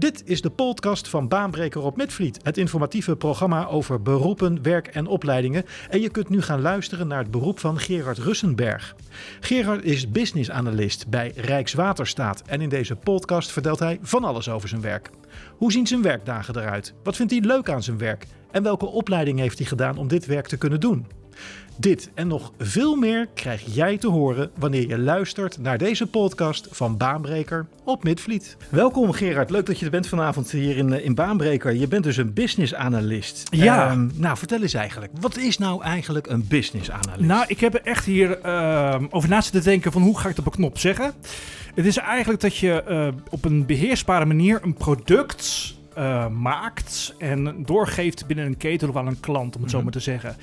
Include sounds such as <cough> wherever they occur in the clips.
Dit is de podcast van Baanbreker op Mitvliet, het informatieve programma over beroepen, werk en opleidingen. En je kunt nu gaan luisteren naar het beroep van Gerard Russenberg. Gerard is business analyst bij Rijkswaterstaat en in deze podcast vertelt hij van alles over zijn werk. Hoe zien zijn werkdagen eruit? Wat vindt hij leuk aan zijn werk? En welke opleiding heeft hij gedaan om dit werk te kunnen doen? Dit en nog veel meer krijg jij te horen wanneer je luistert naar deze podcast van Baanbreker op Midvliet. Welkom Gerard, leuk dat je er bent vanavond hier in, eh, in Baanbreker. Je bent dus een business analyst. Ja. Ehm, nou, vertel eens eigenlijk, wat is nou eigenlijk een business analyst? Nou, ik heb er echt hier ehm, over na zitten denken van hoe ga ik het op een knop zeggen. Het is eigenlijk dat je eh, op een beheersbare manier een product eh, maakt en doorgeeft binnen een keten of aan een klant, om het zo Mhm. maar te zeggen.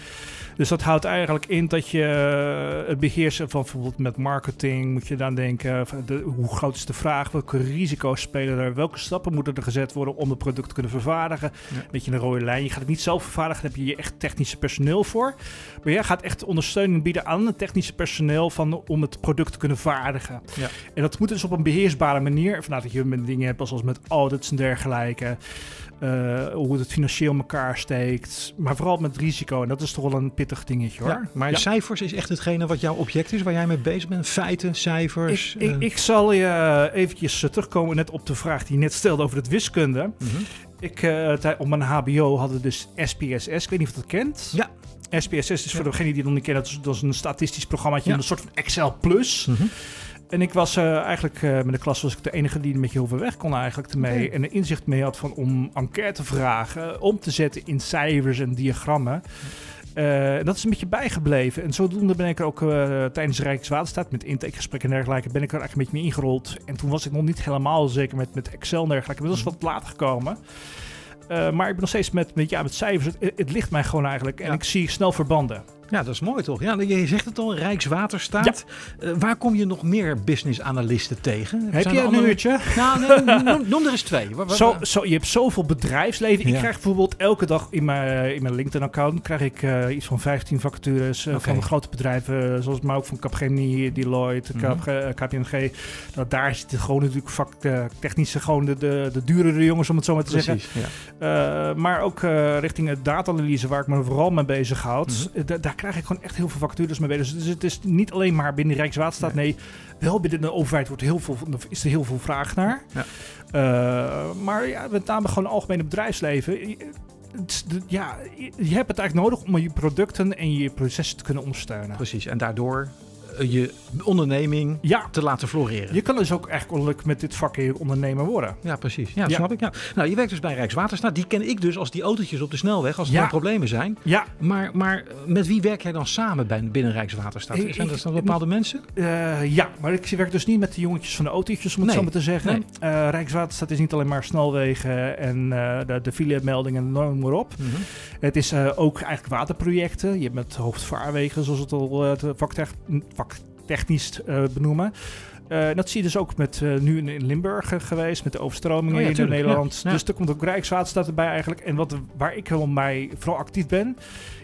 Dus dat houdt eigenlijk in dat je eh, het beheersen van bijvoorbeeld met marketing moet je dan denken, van de, hoe groot is de vraag, welke risico's spelen er, welke stappen moeten er gezet worden om het product te kunnen vervaardigen. Ja. Weet je, een rode lijn. Je gaat het niet zelf vervaardigen, daar heb je je echt technische personeel voor. Maar jij gaat echt ondersteuning bieden aan het technische personeel van, om het product te kunnen vaardigen. Ja. En dat moet dus op een beheersbare manier. Vandaar dat je met dingen hebt zoals met audits en dergelijke. Eh, hoe het financieel in elkaar steekt. Maar vooral met risico. En dat is toch wel een pittig dingetje hoor. Ja, maar Ja. cijfers is echt hetgene wat jouw object is, waar jij mee bezig bent? Feiten, cijfers? Ik, ik, eh, ik zal je eventjes eh, terugkomen net op de vraag die je net stelde over het wiskunde. mhm. Ik, tij- op mijn HBO hadden we dus SPSS. Ik weet niet of je dat kent. Ja. SPSS is voor degene die het nog niet kennen, dat is, dat is een statistisch programmaatje, een soort van Excel Plus. Mhm. En ik was eh, eigenlijk eh, met de klas was ik de enige die met je overweg kon eigenlijk ermee. En een inzicht mee had van om enquêtevragen om te zetten in cijfers en diagrammen. Eh, dat is een beetje bijgebleven. En zodoende ben ik er ook eh, tijdens Rijkswaterstaat met intakegesprekken en dergelijke, ben ik er eigenlijk een beetje mee ingerold. En toen was ik nog niet helemaal zeker met, met Excel en dergelijke. Maar dat is wat later gekomen. Maar ik ben nog steeds met, met, ja, met cijfers. Het, het ligt mij gewoon eigenlijk. En Ja. ik zie snel verbanden. Ja, dat is mooi toch? Ja, je zegt het al, Rijkswaterstaat. Eh, waar kom je nog meer business analisten tegen? Heb Zijn je een andere- uurtje? <laughs> Nou, nee, noem, <laughs> noem er eens twee. Waar- waar- Zo, zo, je hebt zoveel bedrijfsleven. Ik krijg bijvoorbeeld elke dag in mijn, in mijn LinkedIn-account krijg ik eh, iets van 15 vacatures Oké. van grote bedrijven, zoals maar ook van Capgemini, Deloitte. KPG, eh, KPMG. Nou, daar zitten gewoon natuurlijk vak, technische, gewoon de, de, de duurdere jongens, om het zo maar te zeggen. Precies, ja. Maar ook richting het data-analyse, waar ik me vooral mee bezig houd. Mhm. Da- daar krijg ik gewoon echt heel veel vacatures mee bezig. Dus het is niet alleen maar binnen Rijkswaterstaat. Nee, wel binnen de overheid wordt heel veel, is er heel veel vraag naar. Ja. Eh, maar ja, met name gewoon algemene bedrijfsleven. Het is de- Ja, je- hebt het eigenlijk nodig om je producten en je processen te kunnen ondersteunen. Precies. En daardoor je onderneming Ja, te laten floreren. je kan dus ook eigenlijk met dit vak ondernemer worden. Ja, precies. Ja, snap ik. Ja. Nou, je werkt dus bij Rijkswaterstaat. Die ken ik dus als die autootjes op de snelweg, als er Ja. problemen zijn. Ja, Maar, maar eh, met wie werk jij dan samen bij, binnen Rijkswaterstaat? Ik- Zijn dat dan bepaalde mensen? Eh, ja, maar ik werk dus niet met de jongetjes van de autootjes, om het Nee, zo maar te zeggen. nee. Eh, Rijkswaterstaat is niet alleen maar snelwegen en eh, de, de filemeldingen, noem maar op. Mhm. Het is eh, ook eigenlijk waterprojecten. Je hebt met hoofdvaarwegen, zoals het al eh, te- vaktechnisch eh, benoemen. Eh, dat zie je dus ook met eh, nu in, Limburg geweest, met de overstromingen Oh ja, in tuurlijk, Nederland. ja, ja. Dus er komt ook Rijkswaterstaat erbij eigenlijk. En wat, waar ik wel mij vooral actief ben,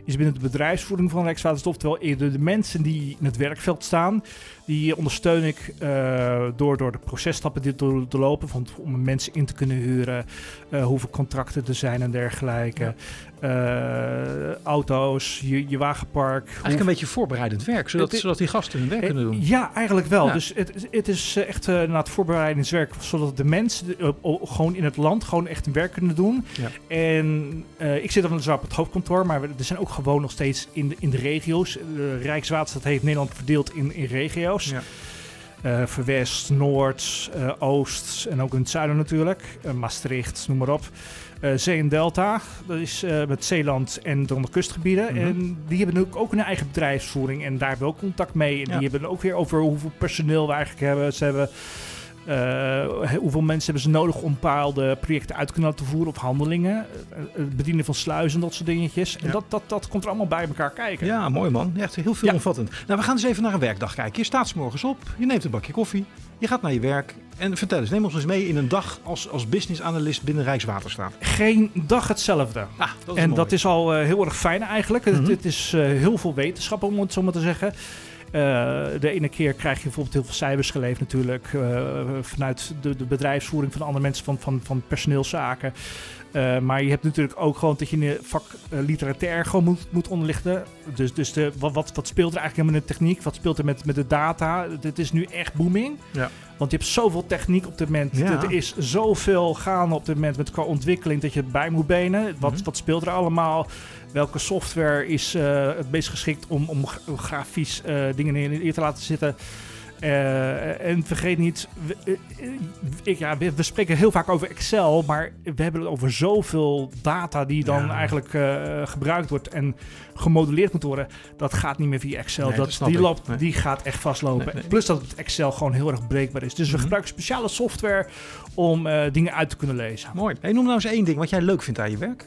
is binnen de bedrijfsvoering van Rijkswaterstaat. Oftewel eerder de mensen die in het werkveld staan. Die ondersteun ik eh, door, door de processtappen dit te, te lopen. Van, om mensen in te kunnen huren. eh, hoeveel contracten er zijn en dergelijke. Eh, auto's, je, je wagenpark. Eigenlijk een beetje voorbereidend werk, zodat, Het- zodat die gasten hun werk kunnen doen. Ja, eigenlijk wel. Ja. Dus het, het is echt uh, het voorbereidingswerk, zodat de mensen gewoon in het land gewoon echt hun werk kunnen doen. Ja. En ik zit dan weliswaar op het hoofdkantoor, maar we- er zijn ook gewoon nog steeds in de, in de regio's. De Rijkswaterstaat heeft Nederland verdeeld in, in regio's. Ja. Eh, Verwest, Noord, eh, Oost en ook in het zuiden natuurlijk. Eh, Maastricht, noem maar op. Eh, Zee en Delta, dat is eh, met Zeeland en dan de kustgebieden. Mhm. En die hebben ook, ook een eigen bedrijfsvoering en daar hebben we ook contact mee. En Ja. die hebben ook weer over hoeveel personeel we eigenlijk hebben. Ze hebben eh, hoeveel mensen hebben ze nodig om bepaalde projecten uit te kunnen laten voeren of handelingen. Eh, Het bedienen van sluizen, dat soort dingetjes. En dat, dat, dat komt er allemaal bij elkaar kijken. Ja, mooi man. Echt heel veel Ja. Nou, we gaan eens even naar een werkdag kijken. Je staat 's morgens op, je neemt een bakje koffie, je gaat naar je werk. En vertel eens, neem ons eens mee in een dag als, als business analyst binnen Rijkswaterstaat. Geen dag hetzelfde. Ah, dat is en mooi. dat is al eh, heel erg fijn eigenlijk. Het- Mhm. Het, is eh, heel veel wetenschap, om het zo maar te zeggen. De ene keer krijg je bijvoorbeeld heel veel cijfers geleverd natuurlijk. vanuit de, de bedrijfsvoering van andere mensen van, van, van personeelszaken. Uh, maar je hebt natuurlijk ook gewoon dat je in de vak uh, literatair gewoon moet, moet onderlichten. Dus, dus de, wat, wat, wat speelt er eigenlijk met de techniek? Wat speelt er met, met de data? Dit is nu echt booming. Ja. Want je hebt zoveel techniek op dit moment. Ja. Er is zoveel gaande op dit moment met qua ontwikkeling dat je het bij moet benen. Wat, mhm. wat speelt er allemaal? Welke software is uh, het meest geschikt om, om grafisch dingen in te laten zitten? Uh, en vergeet niet, we, ik, ja, we, we, spreken heel vaak over Excel, maar we hebben het over zoveel data die dan eigenlijk uh, gebruikt wordt en gemodelleerd moet worden. Dat gaat niet meer via Excel. Nee, dat, dat die, loopt, nee. die gaat echt vastlopen. Nee, Plus dat het Excel gewoon heel erg breekbaar is. Dus we mm -hmm. gebruiken speciale software om dingen uit te kunnen lezen. Mooi. Hey, noem nou eens één ding wat jij leuk vindt aan je werk.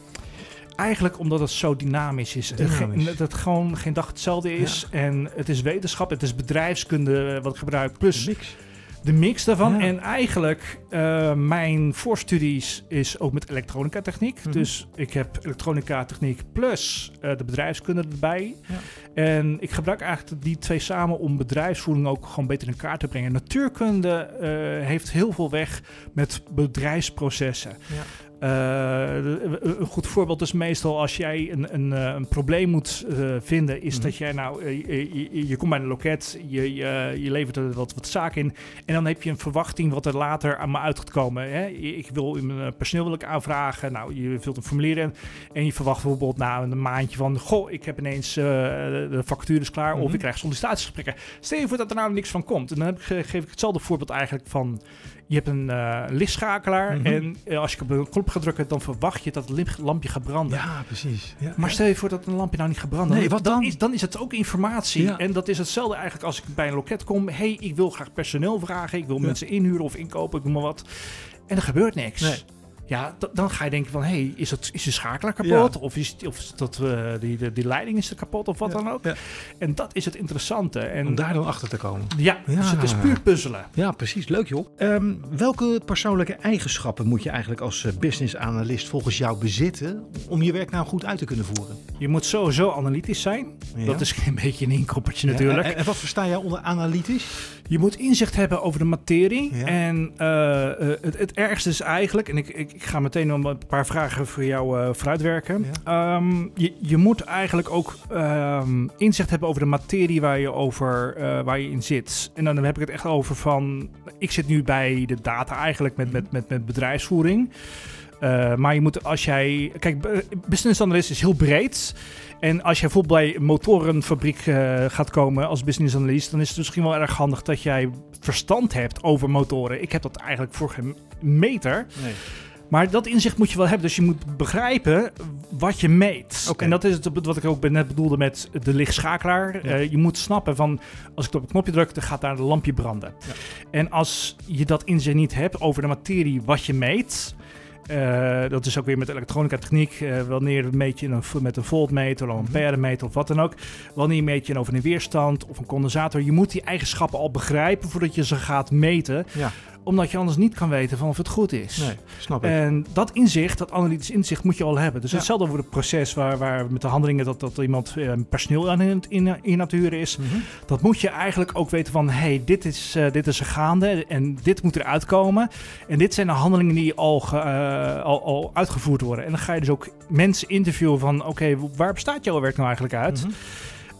Eigenlijk omdat het zo dynamisch is. Dynamisch. Dat het gewoon geen dag hetzelfde is. Ja. En het is wetenschap, het is bedrijfskunde wat ik gebruik. Plus de mix, de mix daarvan. Ja. En eigenlijk, uh, mijn voorstudies is ook met elektronica techniek. Mm -hmm. Dus ik heb elektronica techniek plus uh, de bedrijfskunde erbij. Ja. En ik gebruik eigenlijk die twee samen om bedrijfsvoering ook gewoon beter in kaart te brengen. Natuurkunde uh, heeft heel veel weg met bedrijfsprocessen. Ja. Uh, een goed voorbeeld is meestal als jij een, een, een probleem moet uh, vinden, is mm dat jij nou, je, je, je, komt bij een loket, je, je, je levert er wat, wat zaken in en dan heb je een verwachting wat er later aan me uit gaat komen. Hè? Ik wil een personeel wil ik aanvragen, nou je vult een formulier in en je verwacht bijvoorbeeld na een maandje van, goh, ik heb ineens de factures klaar mm -hmm. of ik krijg sollicitatiegesprekken. Stel je voor dat er nou niks van komt en dan heb ik, geef ik hetzelfde voorbeeld eigenlijk van je hebt een uh, lichtschakelaar mm -hmm. en uh, als je op een knop gaat drukken, dan verwacht je dat het lampje gaat branden. Ja, precies. Ja, maar stel je voor dat een lampje nou niet gaat branden. Nee, wat dan? Dan is, dan is het ook informatie. Ja. En dat is hetzelfde eigenlijk als ik bij een loket kom. hey, ik wil graag personeel vragen. Ik wil mensen inhuren of inkopen, ik noem maar wat. En er gebeurt niks. Nee. Ja, dan ga je denken van, hé, hey, is, is de schakelaar kapot? Ja. Of is, of dat, uh, die, die leiding is er kapot of wat ja. dan ook? Ja. En dat is het interessante. En, Om daar dan achter te komen. Ja, dus het is puur puzzelen. Ja, precies. Leuk joh. Um, welke persoonlijke eigenschappen moet je eigenlijk als uh, business analyst volgens jou bezitten om je werk nou goed uit te kunnen voeren? Je moet sowieso analytisch zijn. Dat is <laughs> een beetje een inkoppertje natuurlijk. En, en, wat versta jij onder analytisch? Je moet inzicht hebben over de materie. En uh, het, het ergste is eigenlijk, en ik, ik ik ga meteen nog een paar vragen voor jou uh, vooruitwerken. Ja. Um, je, je, moet eigenlijk ook um, inzicht hebben over de materie waar je, over, uh, waar je in zit. En dan heb ik het echt over van... Ik zit nu bij de data eigenlijk met, met, met, met bedrijfsvoering. Uh, maar je moet als jij... Kijk, business analyst is heel breed. En als jij bijvoorbeeld bij een motorenfabriek uh, gaat komen als business analyst, dan is het misschien wel erg handig dat jij verstand hebt over motoren. Ik heb dat eigenlijk voor geen meter. Nee. Maar dat inzicht moet je wel hebben. Dus je moet begrijpen wat je meet. Okay. En dat is het wat ik ook net bedoelde met de lichtschakelaar. Ja. Uh, je moet snappen van als ik op het knopje druk, dan gaat daar een lampje branden. Ja. En als je dat inzicht niet hebt over de materie wat je meet. Uh, dat is ook weer met elektronica techniek. Uh, wanneer meet je een, met een voltmeter of een amperemeter of wat dan ook. Wanneer meet je over een weerstand of een condensator. Je moet die eigenschappen al begrijpen voordat je ze gaat meten. Ja omdat je anders niet kan weten van of het goed is. Nee, snap ik. En dat inzicht, dat analytisch inzicht, moet je al hebben. Dus ja. hetzelfde over het proces waar, waar met de handelingen dat, dat iemand uh, personeel aan in, in, in natuur is. Mm -hmm. Dat moet je eigenlijk ook weten van, hey, dit is, uh, dit is er gaande en dit moet eruit komen. En dit zijn de handelingen die al, ge, uh, al, al uitgevoerd worden. En dan ga je dus ook mensen interviewen van, oké, okay, waar bestaat jouw werk nou eigenlijk uit? Mm -hmm.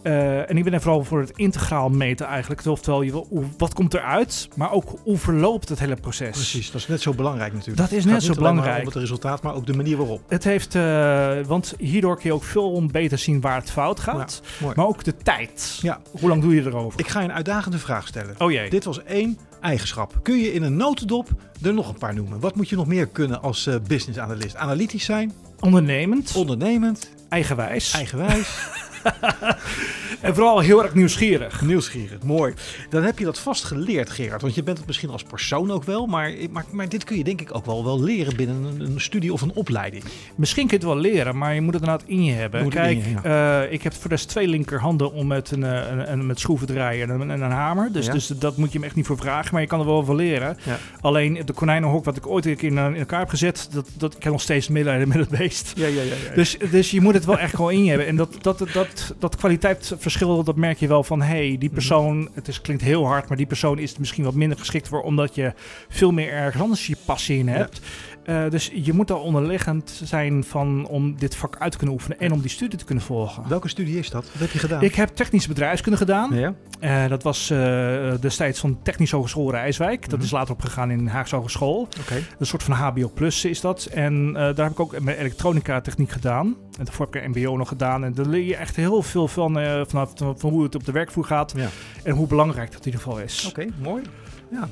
Uh, en ik ben er vooral voor het integraal meten eigenlijk. Oftewel, je, wat komt eruit, maar ook hoe verloopt het hele proces. Precies, dat is net zo belangrijk natuurlijk. Dat is net zo belangrijk. het resultaat, maar ook de manier waarop. Het heeft, uh, want hierdoor kun je ook veel beter zien waar het fout gaat. Ja, maar ook de tijd. Ja. Hoe lang doe je erover? Ik ga je een uitdagende vraag stellen. Oh jee. Dit was één eigenschap. Kun je in een notendop er nog een paar noemen? Wat moet je nog meer kunnen als uh, business analyst? Analytisch zijn? Ondernemend. Ondernemend. Eigenwijs. Eigenwijs. <laughs> <laughs> en vooral heel erg nieuwsgierig. Nieuwsgierig, mooi. Dan heb je dat vast geleerd, Gerard. Want je bent het misschien als persoon ook wel. Maar, maar, maar dit kun je denk ik ook wel, wel leren binnen een, een, studie of een opleiding. Misschien kun je het wel leren, maar je moet het inderdaad in je hebben. Moet Kijk, je, ja. uh, ik heb voor de rest twee linkerhanden om met, een, een, een, met schroeven draaien en een, en een hamer. Dus, ja. dus dat moet je hem echt niet voor vragen. Maar je kan er wel van leren. Ja. Alleen de konijnenhok wat ik ooit een keer in, in elkaar heb gezet, dat, dat ik heb nog steeds medelijden met het beest. Ja, ja, ja, ja. Dus, dus je moet het wel echt gewoon in je hebben. En dat, dat, dat, merkt dat kwaliteitsverschil, dat merk je wel van hey, die persoon, het is, klinkt heel hard, maar die persoon is misschien wat minder geschikt voor, omdat je veel meer ergens anders je passie in hebt. Uh, dus je moet al onderliggend zijn van om dit vak uit te kunnen oefenen en om die studie te kunnen volgen. Welke studie is dat? Wat heb je gedaan? Ik heb technische bedrijfskunde gedaan. Ja. Uh, dat was uh, destijds van Technische Hogeschool Rijswijk. Dat mm -hmm. is later opgegaan in Haagse Hogeschool. Okay. Een soort van HBO Plus is dat. En daar heb ik ook mijn elektronica techniek gedaan. En daarvoor heb ik een MBO nog gedaan. En daar leer je echt heel veel van, vanaf van, van hoe het op de werkvloer gaat. Ja. En hoe belangrijk dat in ieder geval is. Oké, okay, mooi. Ja.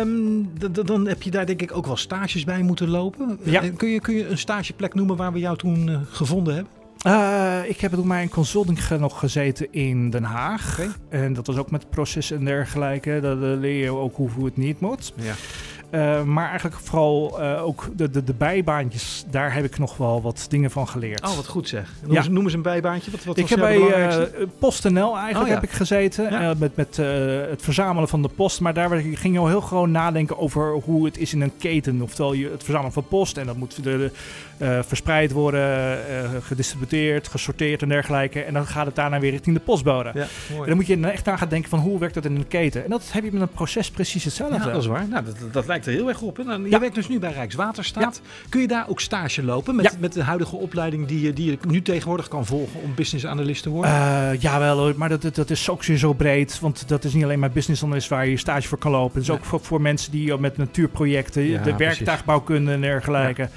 Um, dan heb je daar denk ik ook wel stages bij moeten lopen. Ja. Kun, je, kun je een stageplek noemen waar we jou toen uh, gevonden hebben? Uh, ik heb toen mijn consulting nog gezeten in Den Haag. Okay. En dat was ook met processen en dergelijke. Dat uh, leer je ook hoe, hoe het niet moet. Ja. Uh, maar eigenlijk vooral uh, ook de, de, de bijbaantjes, daar heb ik nog wel wat dingen van geleerd. Oh, wat goed zeg. Noem, ja. eens, noem eens een bijbaantje. Wat, wat ik heb bij uh, PostNL eigenlijk oh, heb ik gezeten. Ja. met met het verzamelen van de post. Maar daar ging je al heel gewoon nadenken over hoe het is in een keten. Oftewel je het verzamelen van post. En dat moet de, verspreid worden, gedistributeerd, gesorteerd en dergelijke. En dan gaat het daarna weer richting de postbode. Ja, en dan moet je echt aan gaan denken van hoe werkt dat in een keten. En dat heb je met een proces precies hetzelfde. Ja, dat is waar. Nou, dat, dat lijkt er heel erg op. Hè? Nou, je werkt dus nu bij Rijkswaterstaat. Kun je daar ook stage lopen met, met de huidige opleiding die je, die je nu tegenwoordig kan volgen om business analyst te worden? Uh, jawel hoor, maar dat, dat, dat is ook zo breed. Want dat is niet alleen maar business analyst waar je stage voor kan lopen. Het is ook voor, voor mensen die met natuurprojecten, de werktuigbouwkunde en dergelijke.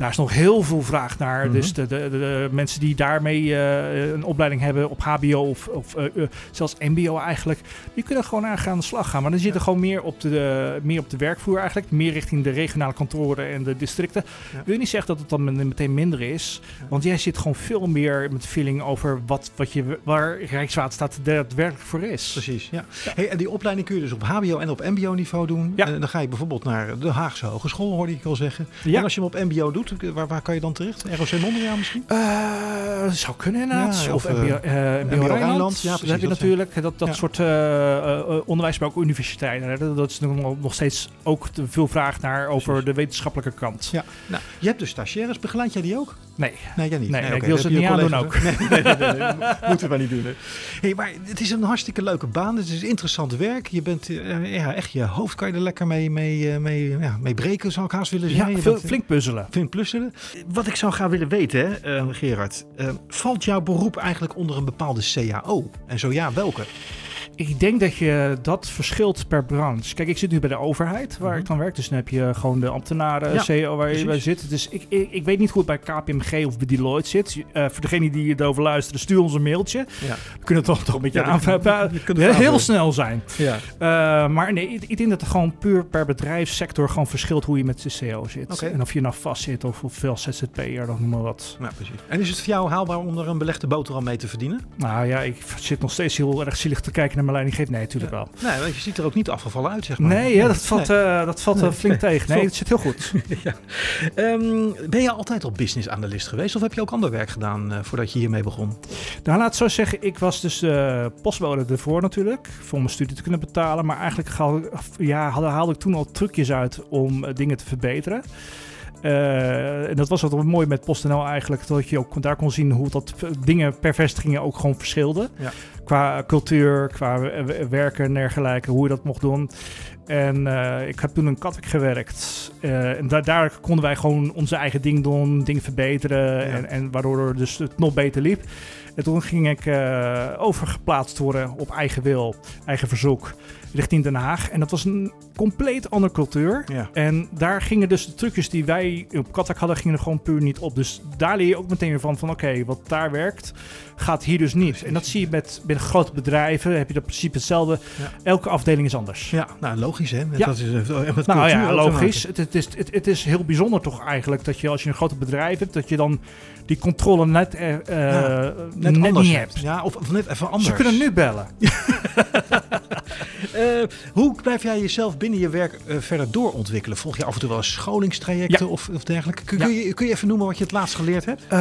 Daar is nog heel veel vraag naar. Mhm. Dus de, de, de, mensen die daarmee uh, een opleiding hebben op HBO of, of uh, uh, zelfs MBO eigenlijk, die kunnen gewoon aan de slag gaan. Maar dan zitten gewoon meer op, de, meer op de werkvloer eigenlijk. Meer richting de regionale kantoren en de districten. Ja. Wil niet zeggen dat het dan meteen minder is. Want jij zit gewoon veel meer met feeling over wat, wat je, waar Rijkswaterstaat daadwerkelijk voor is. Precies, ja. Hey, en die opleiding kun je dus op HBO en op MBO niveau doen. Ja. dan ga je bijvoorbeeld naar de Haagse Hogeschool, hoorde ik al zeggen. Ja. En als je hem op MBO doet, Waar, waar kan je dan terecht? ROC Mondriaan misschien? Uh, zou kunnen inderdaad. Ja, of of, MBO, uh, uh, Rijnland. Ja, dat precies, heb je dat natuurlijk. Dat, dat Ja. soort uh, onderwijs, maar ook universiteiten. Hè. Dat, dat is nog, nog steeds ook veel vraag naar over Precies. de wetenschappelijke kant. Ja. Nou, je hebt dus stagiaires. Begeleid jij die ook? Nee. Nee, jij niet. Nee, nee, ik wil dat ze niet aandoen ook. Nee, nee, nee, nee, nee. moeten we niet doen. Hè. Hey, maar het is een hartstikke leuke baan. Het is interessant werk. Je bent uh, ja, echt je hoofd kan je er lekker mee, mee, uh, mee, ja, mee breken, zou ik haast willen Ja, zeggen. Veel, uh, flink puzzelen. Flink plusselen. Wat ik zou gaan willen weten, hè, uh, Gerard. Uh, valt jouw beroep eigenlijk onder een bepaalde CAO? En zo ja, welke? Ik denk dat je dat verschilt per branche. Kijk, ik zit nu bij de overheid, waar Mhm. ik dan werk. Dus dan heb je gewoon de ambtenaren, Ja, CEO waar je bij zit. Dus ik, ik, ik weet niet hoe het bij KPMG of bij Deloitte zit. Uh, voor degenen die erover luisteren, stuur ons een mailtje. Ja. We kunnen toch, toch een beetje Ja, dat- aanvullen. Heel snel zijn. Ja. Uh, maar nee, ik, ik denk dat het gewoon puur per bedrijfssector gewoon verschilt hoe je met de CEO zit. En of je nou vast zit of, of veel ZZP'er, dan noem maar wat. ja, precies. En is het voor jou haalbaar om er een belegde boterham mee te verdienen? Nou ja, ik zit nog steeds heel erg zielig te kijken naar mijn leidinggever. Nee, natuurlijk wel. Nee, want je ziet er ook niet afgevallen uit, zeg maar. Nee, hè, dat valt, Nee. eh, dat valt eh, Nee. flink tegen. Nee, het zit heel goed. <laughs> ja. Ehm, ben je altijd al business analyst geweest of heb je ook ander werk gedaan eh, voordat je hiermee begon? Nou, laat het zo zeggen, ik was dus postbode ervoor natuurlijk, voor mijn studie te kunnen betalen. Maar eigenlijk ja, haalde, ik toen al trucjes uit om dingen te verbeteren. Eh, en dat was wat mooi met PostNL eigenlijk, dat je ook daar kon zien hoe dat eh, dingen per vestigingen ook gewoon verschilden. Ja. Qua cultuur, qua werken en dergelijke, hoe je dat mocht doen. En eh, ik heb toen in Katwijk gewerkt. Eh, en da- daar konden wij gewoon onze eigen ding doen, dingen verbeteren. Ja. En, en waardoor dus het nog beter liep. En toen ging ik overgeplaatst worden op eigen wil, eigen verzoek, richting Den Haag. En dat was een compleet andere cultuur. Ja. En daar gingen dus de trucjes die wij op Katwijk hadden, gingen er gewoon puur niet op. Dus daar leer je ook meteen weer van, van oké, wat daar werkt, gaat hier dus niet. En dat zie je met, met grote bedrijven, heb je dat principe hetzelfde. Ja. Elke afdeling is anders. Ja, nou logisch hè. Ja. Dat is, echt met Nou ja, logisch. Het, het, is, het, het is heel bijzonder toch eigenlijk dat je als je een groot bedrijf hebt, dat je dan die controle net, eh, eh, Ja, net, Net anders niet hebt. Ja, of, of net even anders. Ze kunnen nu bellen. <laughs> <laughs> Eh, hoe blijf jij jezelf binnen je werk eh, verder doorontwikkelen? Volg je af en toe wel eens scholingstrajecten of, of dergelijke? Kun, Ja. kun, je, kun je even noemen wat je het laatst geleerd hebt? Eh,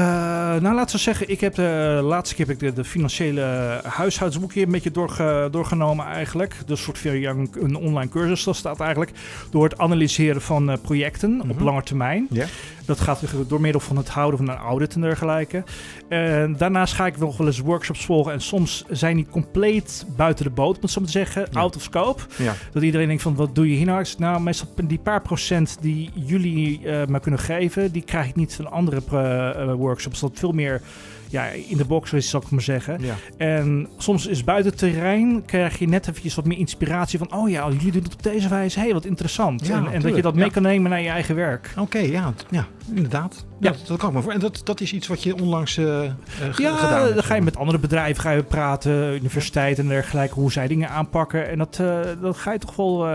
nou, laten we zeggen, ik heb de laatste keer heb ik de, de financiële huishoudboekje een beetje doorge, doorgenomen eigenlijk. Dus soort via een, online cursus, dat staat eigenlijk. Door het analyseren van projecten op Mhm. lange termijn. Ja. Dat gaat door middel van het houden van een audit en dergelijke. En daarnaast ga ik nog wel eens workshops volgen. En soms zijn die compleet buiten de boot, moet ik zo maar zeggen. Ja. Out of scope. Ja. Dat iedereen denkt van, wat doe je hier nou? Nou, meestal die paar procent die jullie eh me kunnen geven... die krijg ik niet van andere eh, eh, workshops. Dat veel meer ja, in de box is, zal ik maar zeggen. Ja. En soms is buiten het terrein krijg je net eventjes wat meer inspiratie van... oh ja, jullie doen het op deze wijze. Hé, hey, wat interessant. Ja, en, en dat je dat mee ja. kan nemen naar je eigen werk. Oké, ja, ja, inderdaad. Ja, Ja. dat kan ik me voor. En dat, dat is iets wat je onlangs eh eh, Ja, gedaan hebt. dan ga je met andere bedrijven ga je praten, universiteiten en dergelijke, hoe zij dingen aanpakken. En dat, eh dan ga je toch wel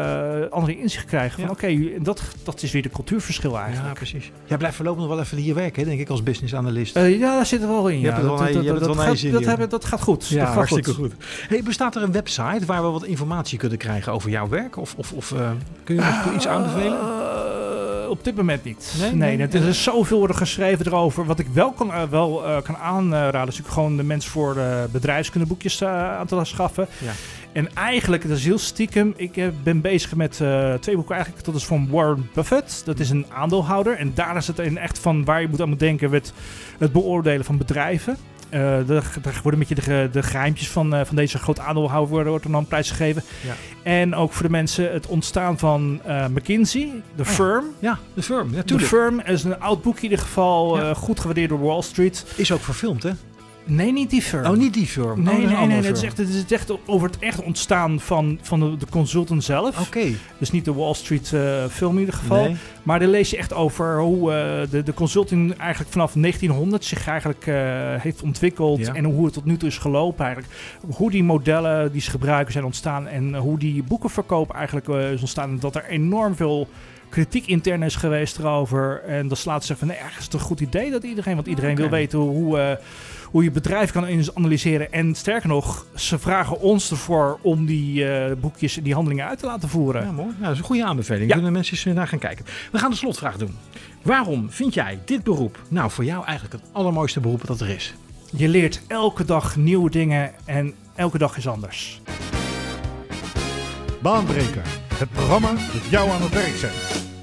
andere inzicht krijgen. Van Ja. oké, dat, dat is weer de cultuurverschil Ja, eigenlijk. precies. Jij blijft voorlopig nog wel even hier werken, hè, denk ik, als business analyst. Ja, daar zit er wel in. Je ja. het wel dat, dat, het dat, gaat, dat, hebben- dat gaat goed. dat gaat goed. Hey, bestaat er een website waar we wat informatie kunnen krijgen over jouw werk? Of, of, of kun je nog iets aanbevelen? Eh, op dit moment niet. Nee? Nee, Nee? er is zoveel worden geschreven erover. Wat ik wel kan, eh, wel, eh, kan aanraden, is natuurlijk gewoon de mensen voor de bedrijfskundeboekjes eh, aan te laten schaffen. Ja. En eigenlijk, dat is heel stiekem, ik eh, ben bezig met eh, twee boeken eigenlijk. Dat is van Warren Buffett. Dat is een aandeelhouder. En daar is het in echt van waar je moet aan moet denken met het beoordelen van bedrijven. Daar, worden een beetje de, de geheimpjes van, eh, van deze grote aandeelhouder worden, wordt er dan prijsgegeven. Ja. En ook voor de mensen het ontstaan van eh, McKinsey, de ja. firm. Ja, de firm, De natuurlijk. Firm is een oud boek in ieder geval, Ja. eh, goed gewaardeerd door Wall Street. Is ook verfilmd, hè? Nee, niet die Firm. Oh, niet die firm. Nee, oh, nee, nee. Het, is echt, het is echt over het echt ontstaan van, van de, de consultant zelf. Oké. Dus niet de Wall Street eh, film in ieder geval. Nee. Maar daar lees je echt over hoe eh, de, de consulting eigenlijk vanaf 1900 zich eigenlijk eh, heeft ontwikkeld. Ja. En hoe het tot nu toe is gelopen eigenlijk. Hoe die modellen die ze gebruiken zijn ontstaan. En hoe die boekenverkoop eigenlijk is ontstaan. En dat er enorm veel kritiek intern is geweest erover. En dan slaat ze van nee, het een goed idee dat iedereen. Want iedereen wil weten hoe, eh, hoe je bedrijf kan analyseren. En sterker nog, ze vragen ons ervoor om die eh, boekjes en die handelingen uit te laten voeren. Ja, mooi. Nou, dat is een goede aanbeveling. Ja. Kunnen mensen eens eh, naar gaan kijken. We gaan de slotvraag doen. Waarom vind jij dit beroep nou voor jou eigenlijk het allermooiste beroep dat er is? Je leert elke dag nieuwe dingen en elke dag is anders. Baanbreker, het programma dat jou aan het werk zet.